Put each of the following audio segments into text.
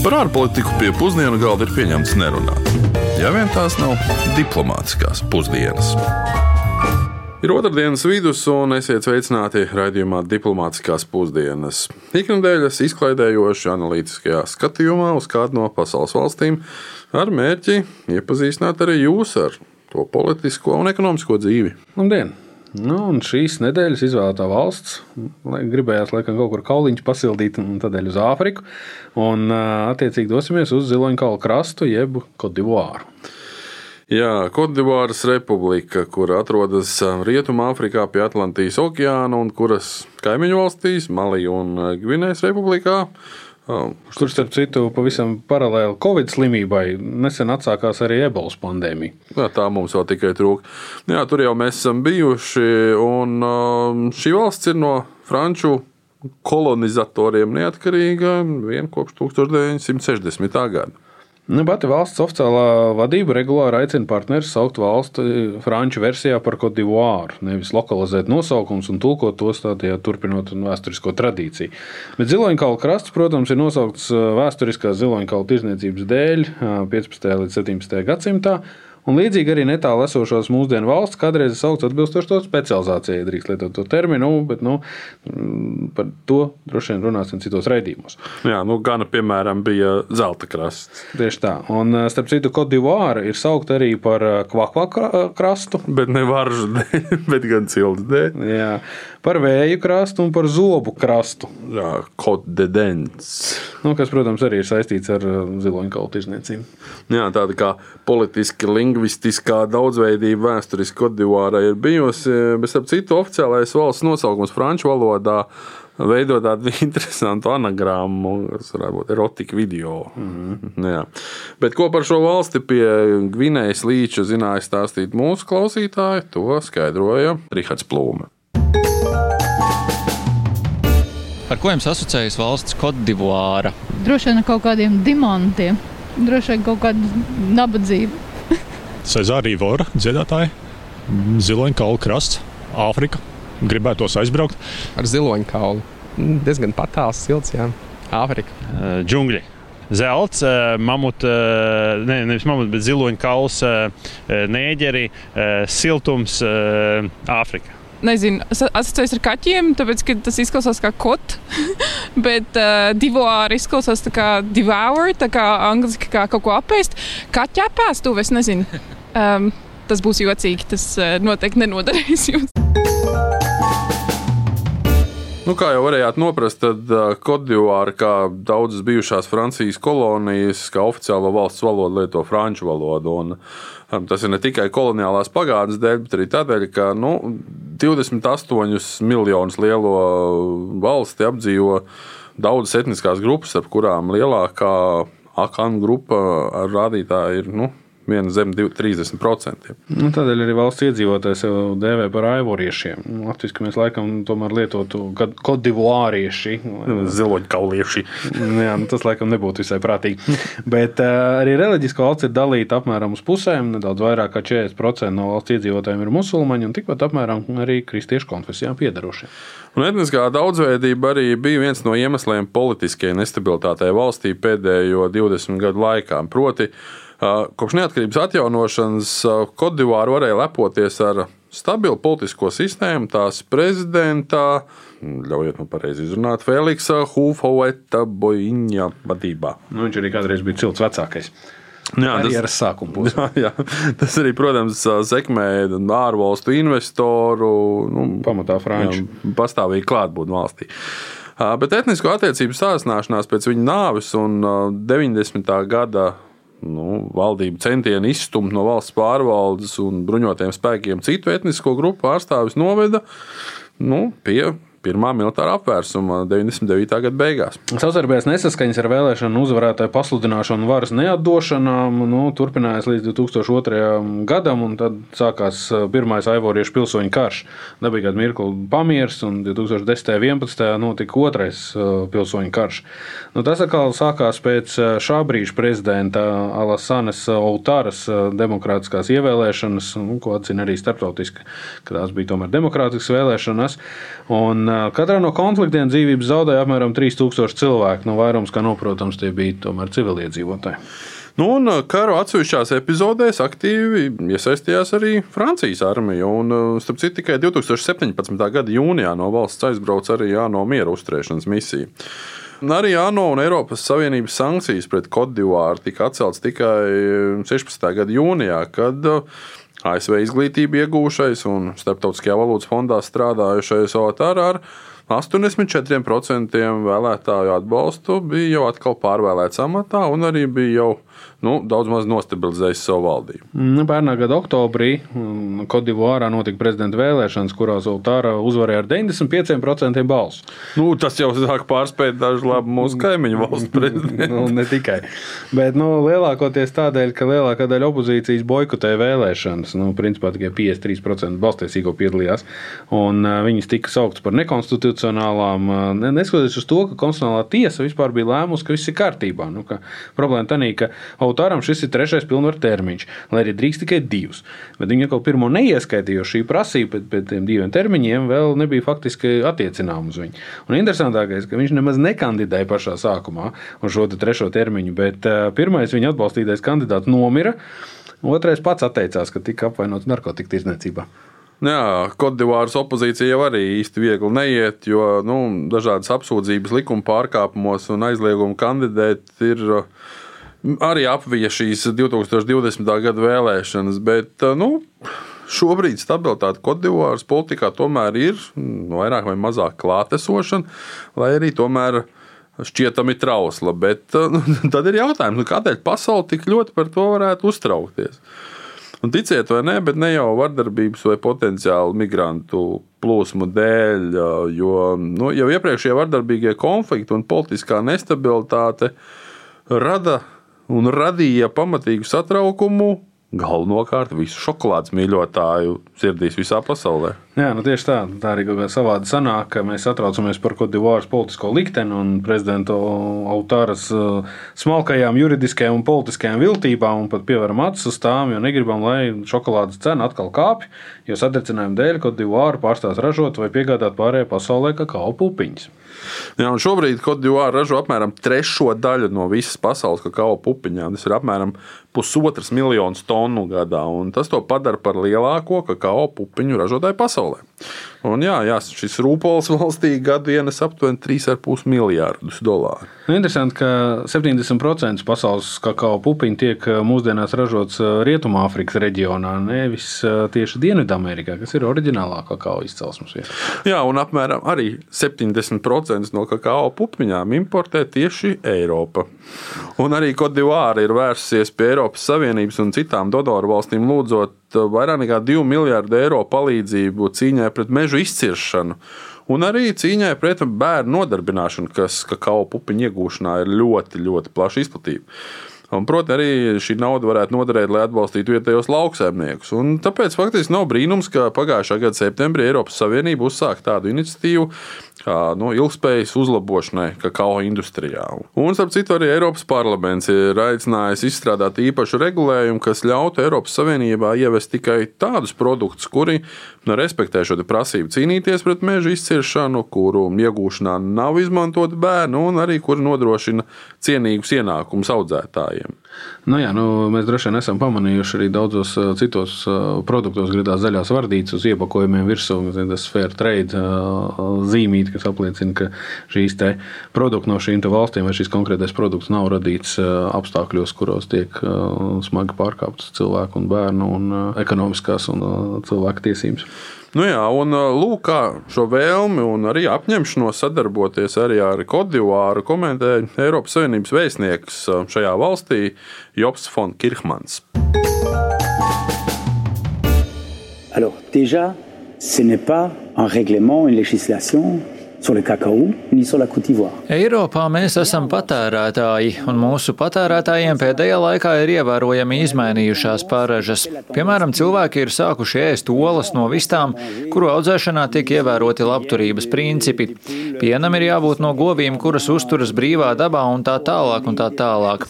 Par ārpolitiku pie pusdienu galda ir pieņemts nerunāt. Ja vien tās nav diplomātiskās pusdienas. Ir otrdienas vidus, un esiet sveicināti raidījumā Diplomātiskās pusdienas. Ikdienas izklaidējoši analītiskajā skatījumā uz kādu no pasaules valstīm ar mērķi iepazīstināt arī jūs ar to politisko un ekonomisko dzīvi. Labdien! Nu, un šīs nedēļas izvēlētā valsts gribējās laikam kaut kur kauliņš pasildīt, un tādēļ uz Āfriku. Un, attiecīgi, dosimies uz Ziloņkalu krastu, jeb Kodivāru. Jā, Kodivāras republika, kur atrodas Rietumāfrikā pie Atlantijas okeāna un kuras kaimiņu valstīs, Malī un Gvinējas republikā, Kur, starp citu, pavisam paralēli Covid slimībai nesen atsākās arī ebolas pandēmija. Jā, tā mums vēl tikai trūka. Jā, tur jau mēs esam bijuši, un šī valsts ir no franču kolonizatoriem neatkarīga vien kopš 1960. gada. Nu, Pati valsts oficiālā vadība regulāri aicina partnerus saukt valsti franču versijā par Kodivāru, nevis lokalizēt nosaukumus un tulkot tos tādā turpinot vēsturisko tradīciju. Bet ziloņkalu krasts, protams, ir nosaukts vēsturiskās ziloņkalu tirzniecības dēļ 15. līdz 17. gadsimtā. Un līdzīgi arī netālu esošos mūsdienu valsts kādreiz saukts atbilstoši to specializācijai, drīkst lietot to terminu, bet nu, par to droši vien runāsim citos raidījumos. Jā, nu, Gana, piemēram, bija zelta krasts. Tieši tā. Un, starp citu, Kodivāra ir saukta arī par kvakvā krastu. Bet ne varžu dēļ, bet gan cilts dēļ. Jā, par vēju krastu un par zobu krastu. Jā, kodedens. Nu, kas, protams, arī ir saistīts ar ziloņkalu tirzniecību. Jā, tāda kā politiski lingvistiskā daudzveidība vēsturiski Kodivārā ir bijusi, bet ap citu oficiālais valsts nosaukums franču valodā veido tādu interesantu anagrammu, kas varētu būt erotika video. Mm -hmm. Jā. Bet ko par šo valsti pie Gvinējas līča zināja stāstīt mūsu klausītāji, to skaidroja Rihards Plūme. Ar ko jums asociējas valsts Kodivāra? Droši vien ar kaut kādiem dimantiem, droši vien kaut kāda nabadzība. Cezārija Vora dziedātāja, Ziloņkaula krasts, Āfrika. Gribētos aizbraukt ar ziloņkaulu. Diezgan patāls, silts, jā, Āfrika. Uh, džungļi. Zelts, uh, mamuts, uh, ne, nevis mamuts, bet ziloņkauls, nēģeri, siltums, Āfrika nezinu, asociējas ar kaķiem, tāpēc tas izklausās kā kot. Bet uh, divuāri izklausās kā devour, tā kā angliski kā kaut ko apēst. Kaķa apēstuve, es nezinu. Um, tas būs jocīgi, tas uh, noteikti nenoderēs jums. Nu, kā jau varējāt noprast, tad uh, Kodivāra, kā daudzas bijušās Francijas kolonijas, kā oficiālo valsts valodu lieto franču valodu. Un, um, tas ir ne tikai koloniālās pagātnes dēļ, bet arī tādēļ, ka nu, 28 miljonus lielo valsti apdzīvo daudzas etniskās grupas, ap kurām lielākā akānu grupa ar rādītāju ir nu, viena zem 30%. Nu, tādēļ arī valsts iedzīvotājs jau dēvē par aivoriešiem. Latvijas mēs laikam tomēr lietotu kodivārieši. Ziloņkaulieši. Jā, nu, tas laikam nebūtu visai prātīgi. Bet uh, arī reliģiskā valsts ir dalīta apmēram uz pusēm. Nedaudz vairāk kā 40% no valsts iedzīvotājiem ir musulmaņi un tikpat apmēram arī kristiešu konfesijām piedarošie. Un etniskā daudzveidība arī bija viens no iemesliem politiskajai nestabilitātei valstī pēdējo 20 gadu laikā. Proti, Kopš neatkarības atjaunošanas Kodivāra varēja lepoties ar stabilu politisko sistēmu, tās prezidentā, ļaujiet man pareizi izrunāt, Feliksa Hufaueta Boiņa vadībā. Nu, viņš arī kādreiz bija cilts vecākais. Jā, tas ir sākums. Jā, jā. Tas arī, protams, sekmē ārvalstu investoru, nu, pamatā franču, pastāvīgi klātbūtni valstī. Bet etnisko attiecību sāsināšanās pēc viņa nāves un 90. gada nu, valdību centieni izstumt no valsts pārvaldes un bruņotiem spēkiem citu etnisko grupu pārstāvis noveda nu, pie pirmā militāra apvērsuma 99. gada beigās. Savstarpējās nesaskaņas ar vēlēšanu uzvarētāju pasludināšanu un varas neatdošanām nu, turpinājās līdz 2002. gadam, un tad sākās pirmais aivoriešu pilsoņu karš. Dabīgi kādu mirkli pamieris, un 2010. un 2011. notika otrais pilsoņu karš. Nu, tas atkal sākās pēc šā brīža prezidenta Alasanes Outāras demokrātiskās ievēlēšanas, nu, ko atzina arī starptautiski, ka tās bija tomēr demokrātiskas vēlēšanas. Un, katrā no konfliktiem dzīvības zaudēja apmēram 3000 cilvēku. No vairums, kā noprotams, tie bija tomēr civiliedzīvotāji. Nu, un kara atsevišķās epizodēs aktīvi iesaistījās arī Francijas armija. Un, starp citu, tikai 2017. gada jūnijā no valsts aizbrauca arī ANO miera uzturēšanas misija. Arī ANO un Eiropas Savienības sankcijas pret Kodivāru tika atceltas tikai 16. gada jūnijā, kad ASV izglītību iegūšais un Starptautiskajā valūtas fondā strādājušais OTR ar 84% vēlētāju atbalstu bija jau atkal pārvēlēts amatā un arī bija jau nu, daudz maz nostabilizējis savu valdību. Nu, pērnā gada oktobrī Kodivārā notika prezidenta vēlēšanas, kurās Ultāra uzvarēja ar 95% balsu. Nu, tas jau sāk pārspēt dažu labu mūsu kaimiņu valstu prezidentu. nu, ne tikai. Bet nu, lielākoties tādēļ, ka lielākā daļa opozīcijas boikotēja vēlēšanas. Nu, principā tikai 53% balstiesīgo piedalījās. Un, uh, viņas tika sauktas par nekonstitucionālām. Uh, neskatoties uz to, ka konstitucionālā tiesa vispār bija lēmusi, ka viss ir kārtībā. Nu, problēma tā ir, ka Autāram šis ir trešais pilnvaru termiņš, lai arī drīkst tikai divus. Bet viņi atkal pirmo neieskaitīja, jo šī prasība pēc, pēc tiem diviem termiņiem vēl nebija faktiski attiecināma uz viņu. Un interesantākais, ka viņš nemaz nekandidēja pašā sākumā uz šo trešo termiņu, bet pirmais viņa atbalstītais kandidāts nomira. Otrais pats atteicās, ka tika apvainots narkotiku tirdzniecībā. Kodivāras opozīcija jau arī īsti viegli neiet, jo nu, dažādas apsūdzības likuma pārkāpumos un aizliegumu kandidēt ir arī apvija šīs 2020. gada vēlēšanas. Bet, nu, Šobrīd stabilitāte Kodivāras politikā tomēr ir vairāk vai mazāk klātesoša, lai arī tomēr šķietami trausla. Bet nu, tad ir jautājums, nu, kādēļ pasaule tik ļoti par to varētu uztraukties? Un ticiet vai nē, bet ne jau vardarbības vai potenciāli migrantu plūsmu dēļ, jo nu, jau iepriekšējie vardarbīgie konflikti un politiskā nestabilitāte rada un radīja pamatīgu satraukumu galvenokārt visu šokolādes mīļotāju sirdīs visā pasaulē. Jā, nu tieši tā. Tā arī kaut kā savādi sanāk, ka mēs satraucamies par Kodivāras politisko likteni un prezidenta autāras uh, smalkajām juridiskajām un politiskajām viltībām un pat pievaram acis uz tām, jo negribam, lai šokolādes cena atkal kāpj, jo satricinājuma dēļ Kodivāra pārstās ražot vai piegādāt pārējai pasaulē kakao pupiņas. Jā, šobrīd Kodivāra ražo apmēram trešo daļu no visas pasaules kakao pupiņām. Tas ir apmēram pusotras miljonus tonu gadā. Tas to padara par lielāko kakao pupiņu ražotāju pasaulē. Un jā, jā, šis rūpols valstī gadu ienes aptuveni 3,5 miljardus dolāru. Nu, interesanti, ka 70% pasaules kakao pupiņu tiek eh, mūsdienās ražots eh, Rietumāfrikas reģionā, nevis eh, tieši Dienvidamerikā, kas ir oriģinālā kakao izcelsmes vieta. Jā, un apmēram arī 70% no kakao pupiņām importē tieši Eiropa. Un arī Kodivāra ir vērsusies pie Eiropas Savienības un citām donoru valstīm lūdzot vairāk nekā 2 miljārdu eiro palīdzību cīņai pret mežu izciršanu. Un arī cīņai pret bērnu nodarbināšanu, kas kakao pupiņu iegūšanā ir ļoti, ļoti plaši izplatīta. Un, protams, arī šī nauda varētu noderēt, lai atbalstītu vietējos lauksaimniekus. Un tāpēc faktiski nav brīnums, ka pagājušā gada septembrī Eiropas Savienība uzsāka tādu iniciatīvu, no ilgspējas uzlabošanai kakao industrijā. Un, starp citu, arī Eiropas parlaments ir aicinājis izstrādāt īpašu regulējumu, kas ļautu Eiropas Savienībā ievest tikai tādus produktus, kuri nu, respektē šo prasību cīnīties pret meža izciršanu, kuru iegūšanā nav izmantoti bērni, un arī kuri nodrošina cienīgus ienākumus audzētājiem. Nu, jā, nu, mēs droši vien esam pamanījuši arī daudzos citos produktos, gribās zaļās vardītas uz iepakojumiem virsū, tas fair trade zīmīte, kas apliecina, ka šīs produkti no šīm valstīm vai šis konkrētais produkts nav radīts apstākļos, kuros tiek smagi pārkāptas cilvēku un bērnu un ekonomiskās un cilvēku tiesības. Nu jā, un lūk, kā šo vēlmi un arī apņemšanos sadarboties arī ar Kodivāru komentēja Eiropas Savienības vēstnieks šajā valstī Jops von Kirchmans. Alors, déjà, ce n'est pas un règlement, une législation Eiropā mēs esam patērētāji, un mūsu patērētājiem pēdējā laikā ir ievērojami izmainījušās pārražas. Piemēram, cilvēki ir sākuši ēst olas no vistām, kuru audzēšanā tiek ievēroti labturības principi. Pienam ir jābūt no govīm, kuras uzturas brīvā dabā un tā tālāk un tā tālāk.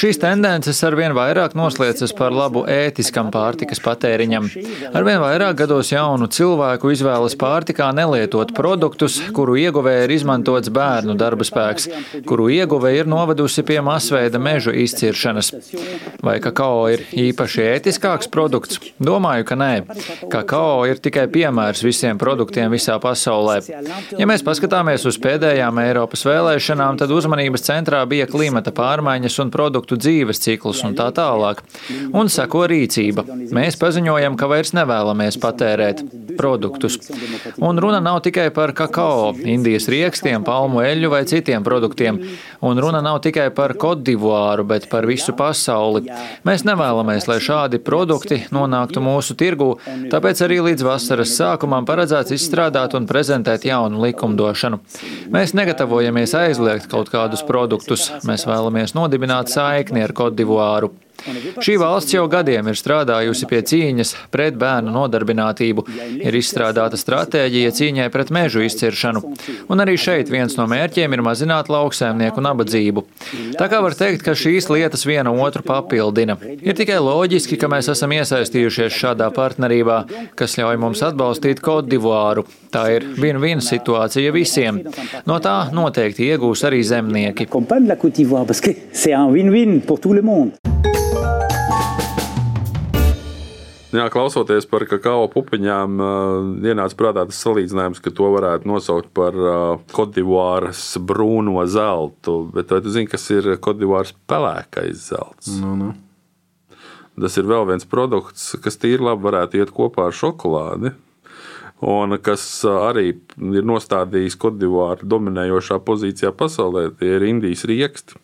Šīs tendences arvien vairāk noslēdzas par labu ētiskam pārtikas patēriņam. Arvien vairāk gados jaunu cilvēku izvēlas pārtikā nelietot produktus, kuru kuru ieguvēja ir izmantots bērnu darba spēks, kuru ieguvēja ir novedusi pie masveida mežu izciršanas. Vai kakao ir īpaši ētiskāks produkts? Domāju, ka nē. Kakao ir tikai piemērs visiem produktiem visā pasaulē. Ja mēs paskatāmies uz pēdējām Eiropas vēlēšanām, tad uzmanības centrā bija klimata pārmaiņas un produktu dzīves cikls un tā tālāk. Un seko rīcība. Mēs paziņojam, ka vairs nevēlamies patērēt produktus. Un runa nav tikai par kakao. Indijas riekstiem, palmu eļļu vai citiem produktiem. Un runa nav tikai par Kodivāru, bet par visu pasauli. Mēs nevēlamies, lai šādi produkti nonāktu mūsu tirgū, tāpēc arī līdz vasaras sākumam paredzēts izstrādāt un prezentēt jaunu likumdošanu. Mēs negatavojamies aizliegt kaut kādus produktus, mēs vēlamies nodibināt saikni ar Kodivāru. Šī valsts jau gadiem ir strādājusi pie cīņas pret bērnu nodarbinātību, ir izstrādāta stratēģija cīņai pret mežu izciršanu, un arī šeit viens no mērķiem ir mazināt lauksēmnieku nabadzību. Tā kā var teikt, ka šīs lietas viena otru papildina. Ir tikai loģiski, ka mēs esam iesaistījušies šādā partnerībā, kas ļauj mums atbalstīt Kodivāru. Tā ir win-win situācija visiem. No tā noteikti iegūs arī zemnieki. Jā, klausoties par kakao pupiņām, ienāca prātā tas salīdzinājums, ka to varētu nosaukt par Kodivāras brūno zeltu. Bet vai tu zini, kas ir Kodivāras pelēkais zelts? Nu, nu. Tas ir vēl viens produkts, kas tīri labi varētu iet kopā ar šokolādi. Un kas arī ir nostādījis Kodivāru dominējošā pozīcijā pasaulē, tie ir Indijas rieksti.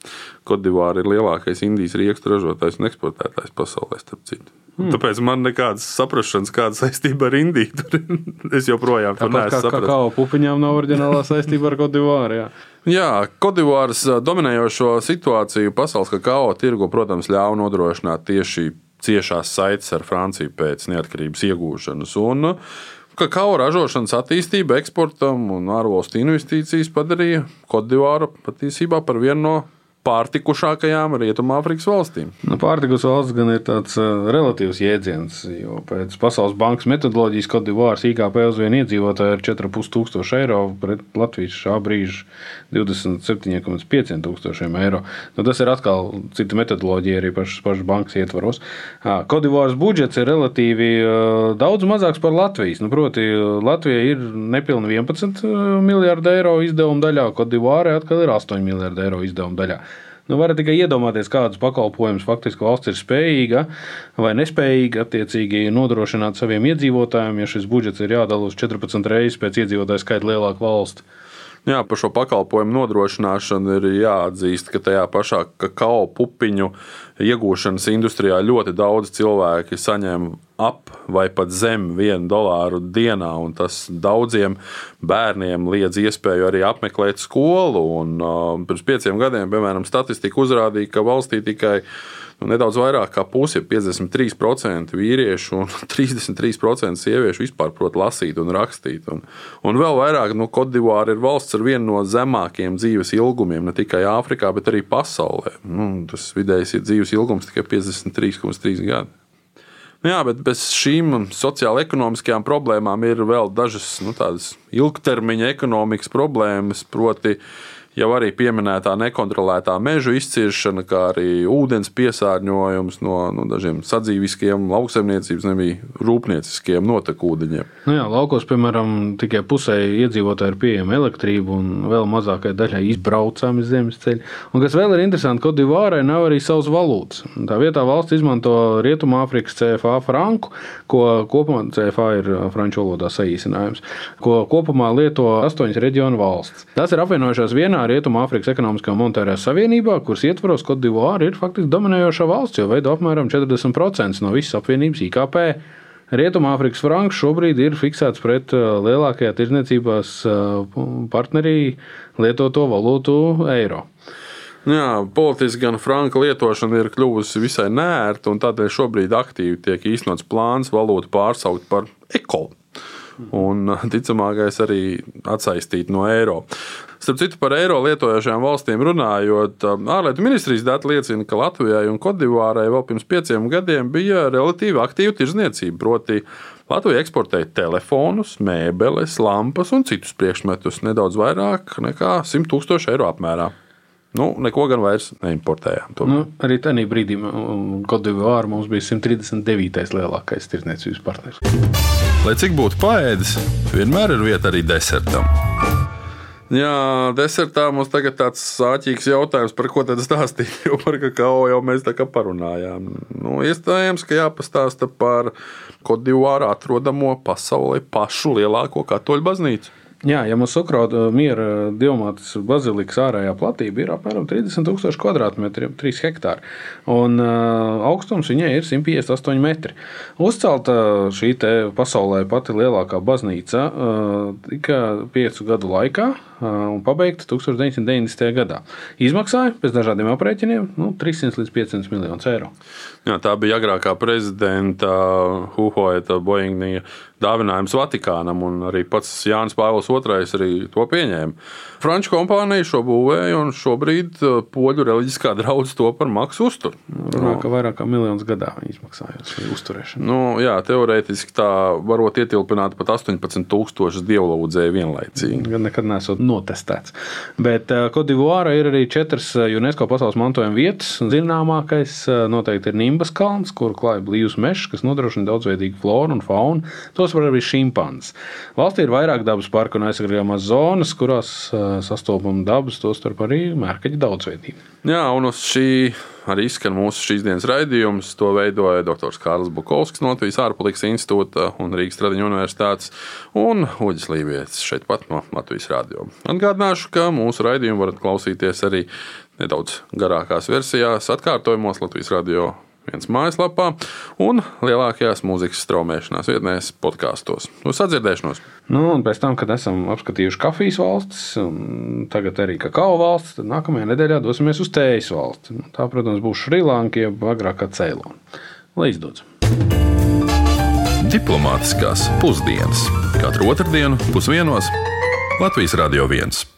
Kodivāra ir lielākais Indijas riekstu ražotājs un eksportētājs pasaulē, starp citu. Hmm. Tāpēc man nekādas saprāšanas, kāda saistība ar Indiju. es joprojām to neesmu sapratis. Kā kakao pupiņām nav oriģinālā saistība ar Kodivāru. Jā. Jā, Kodivāras dominējošo situāciju pasaules kakao tirgu, protams, ļāva nodrošināt tieši ciešās saites ar Franciju pēc neatkarības iegūšanas. Un kakao ražošanas attīstība, eksportam un ārvalstu investīcijas padarīja Kodivāru patiesībā par vienu no pārtikušākajām Rietumāfrikas valstīm. Nu, pārtikus valsts gan ir tāds uh, relatīvs jēdziens, jo pēc Pasaules bankas metodoloģijas Kodivārs IKP uz vienu iedzīvotāju ir 4,5 tūkstoši eiro, pret Latvijas šā brīža 27,5 tūkstošiem eiro. Nu, tas ir atkal cita metodoloģija arī pašas, pašas bankas ietvaros. Kodivārs budžets ir relatīvi uh, daudz mazāks par Latvijas. Nu, proti, Latvija ir nepilni 11 miljardu eiro izdevuma daļā, Kodivārai atkal ir 8 miljardu eiro izdevuma daļā. Nu, varat tikai iedomāties, kādus pakalpojumus faktiski valsts ir spējīga vai nespējīga attiecīgi nodrošināt saviem iedzīvotājiem, ja šis budžets ir jādala uz 14 reizes pēc iedzīvotāju skaita lielāku valsti. Jā, par šo pakalpojumu nodrošināšanu ir jāatzīst, ka tajā pašā kakao pupiņu iegūšanas industrijā ļoti daudz cilvēki saņem ap vai pat zem vienu dolāru dienā, un tas daudziem bērniem liedz iespēju arī apmeklēt skolu. Un, uh, pirms pieciem gadiem, piemēram, statistika uzrādīja, ka valstī tikai nu, nedaudz vairāk kā puse, 53% vīriešu un 33% sieviešu vispār prot lasīt un rakstīt. Un, un vēl vairāk, nu, Kodivāra ir valsts ar vienu no zemākajiem dzīves ilgumiem, ne tikai Āfrikā, bet arī pasaulē. Nu, tas vidējais ir dzīves ilgums tikai 53,3 gadi. Nu jā, bet bez šīm sociālo-ekonomiskajām problēmām ir vēl dažas nu, ilgtermiņa ekonomikas problēmas, proti, uh, jau arī pieminētā nekontrolētā meža izciršana, kā arī ūdens piesārņojums no, no dažiem sadzīviskiem, lauksaimniecības, nebija rūpnieciskiem notekūdeņiem. Nu jā, laukos, piemēram, tikai pusē iedzīvotāji ir pieejama elektrība un vēl mazākai daļai izbraucami zemes ceļi. Un kas vēl ir interesanti, ka Divārai nav arī savas valūtas. Tā vietā valsts izmanto Rietumāfrikas CFA franku, ko kopumā CFA ir franču valodā saīsinājums, ko kopumā lieto astoņas reģionu valsts. Tas ir apvienojušās vienā Rietumāfrikas ekonomiskā un monetārajā savienībā, kuras ietvaros Kodivāra ir faktiski dominējošā valsts, jo veido apmēram 40% no visas apvienības IKP. Rietumāfrikas franks šobrīd ir fiksēts pret lielākajā tirdzniecībās partnerī lietoto valūtu eiro. Jā, politiski gan franka lietošana ir kļuvusi visai nērta, un tādēļ šobrīd aktīvi tiek īstenots plāns valūtu pārsaukt par ekolu. Un ticamākais arī atsaistīt no eiro. Starp citu, par eiro lietojošajām valstīm runājot, ārlietu ministrijas dati liecina, ka Latvijai un Kodivārai vēl pirms pieciem gadiem bija relatīvi aktīva tirzniecība. Proti, Latvija eksportēja telefonus, mēbeles, lampas un citus priekšmetus nedaudz vairāk nekā 100 tūkstoši eiro apmērā. Nu, neko gan vairs neimportējām. Nu, arī tajā brīdī Kodivāra mums bija 139. lielākais tirdzniecības partners. Lai cik būtu paēdis, vienmēr ir vieta arī desertam. Jā, desertā mums tagad tāds sāķīgs jautājums, par ko tad stāstīt. Jo par kakao jau mēs tā kā parunājām. Nu, iespējams, ka jāpastāsta par Kodivāru atrodamo pasaulē pašu lielāko katoļu baznīcu. Jā, ja mums Ukraiņa miera diamātas bazilikas ārējā platība ir apmēram 30,000 km, 3 hektāri, un uh, augstums viņai ir 158 metri. Uzcelta šī pasaulē pati lielākā baznīca uh, tika piecu gadu laikā un pabeigta 1990. gadā. Izmaksāja pēc dažādiem aprēķiniem nu, 300 līdz 500 miljonus eiro. Jā, tā bija agrākā prezidenta Huhoeta Boeinga dāvinājums Vatikānam, un arī pats Jānis Pāvils II arī to pieņēma. Franču kompānija šo būvēja, un šobrīd poļu reliģiskā draudzene to par maksu uztur. Runā, ka vairāk kā miljonus gadā viņi izmaksāja šī uzturēšana. Nu, jā, teorētiski tā varot ietilpināt pat 18,000 dievlūdzēju vienlaicīgi. Gan nekad nesot notestēts. Bet Kodivāra ir arī četras UNESCO pasaules mantojuma vietas. Zināmākais noteikti ir Nimbas kalns, kur klāja blīvs mežs, kas nodrošina daudzveidīgu floru un faunu. Tos var arī šimpanzi. Valstī ir vairāk dabas parku un aizsargājumās zonas, kurās sastopama dabas, tostarp arī mērkaģa daudzveidība. Jā, un uz šī arī skan mūsu šīs dienas raidījums. To veidoja dr. Kārls Bukovskis no Latvijas ārpolitikas institūta un Rīgas Tradiņu universitātes un Uģis Lībijams šeit pat no Latvijas radio. Atgādināšu, ka mūsu raidījumu varat klausīties arī nedaudz garākās versijās, atkārtojumos Latvijas radio viens mājaslapā un lielākajās mūzikas straumēšanās vietnēs, podkāstos. Uz sadzirdēšanos! Nu, un pēc tam, kad esam apskatījuši kafijas valstis, un tagad arī kakao valsts, tad nākamajā nedēļā dosimies uz tējas valsti. Nu, tā, protams, būs Šrilanka, jeb agrāk kā Ceilona. Lai izdodas! Diplomātiskās pusdienas katru otrdienu pusdienos Latvijas Radio 1.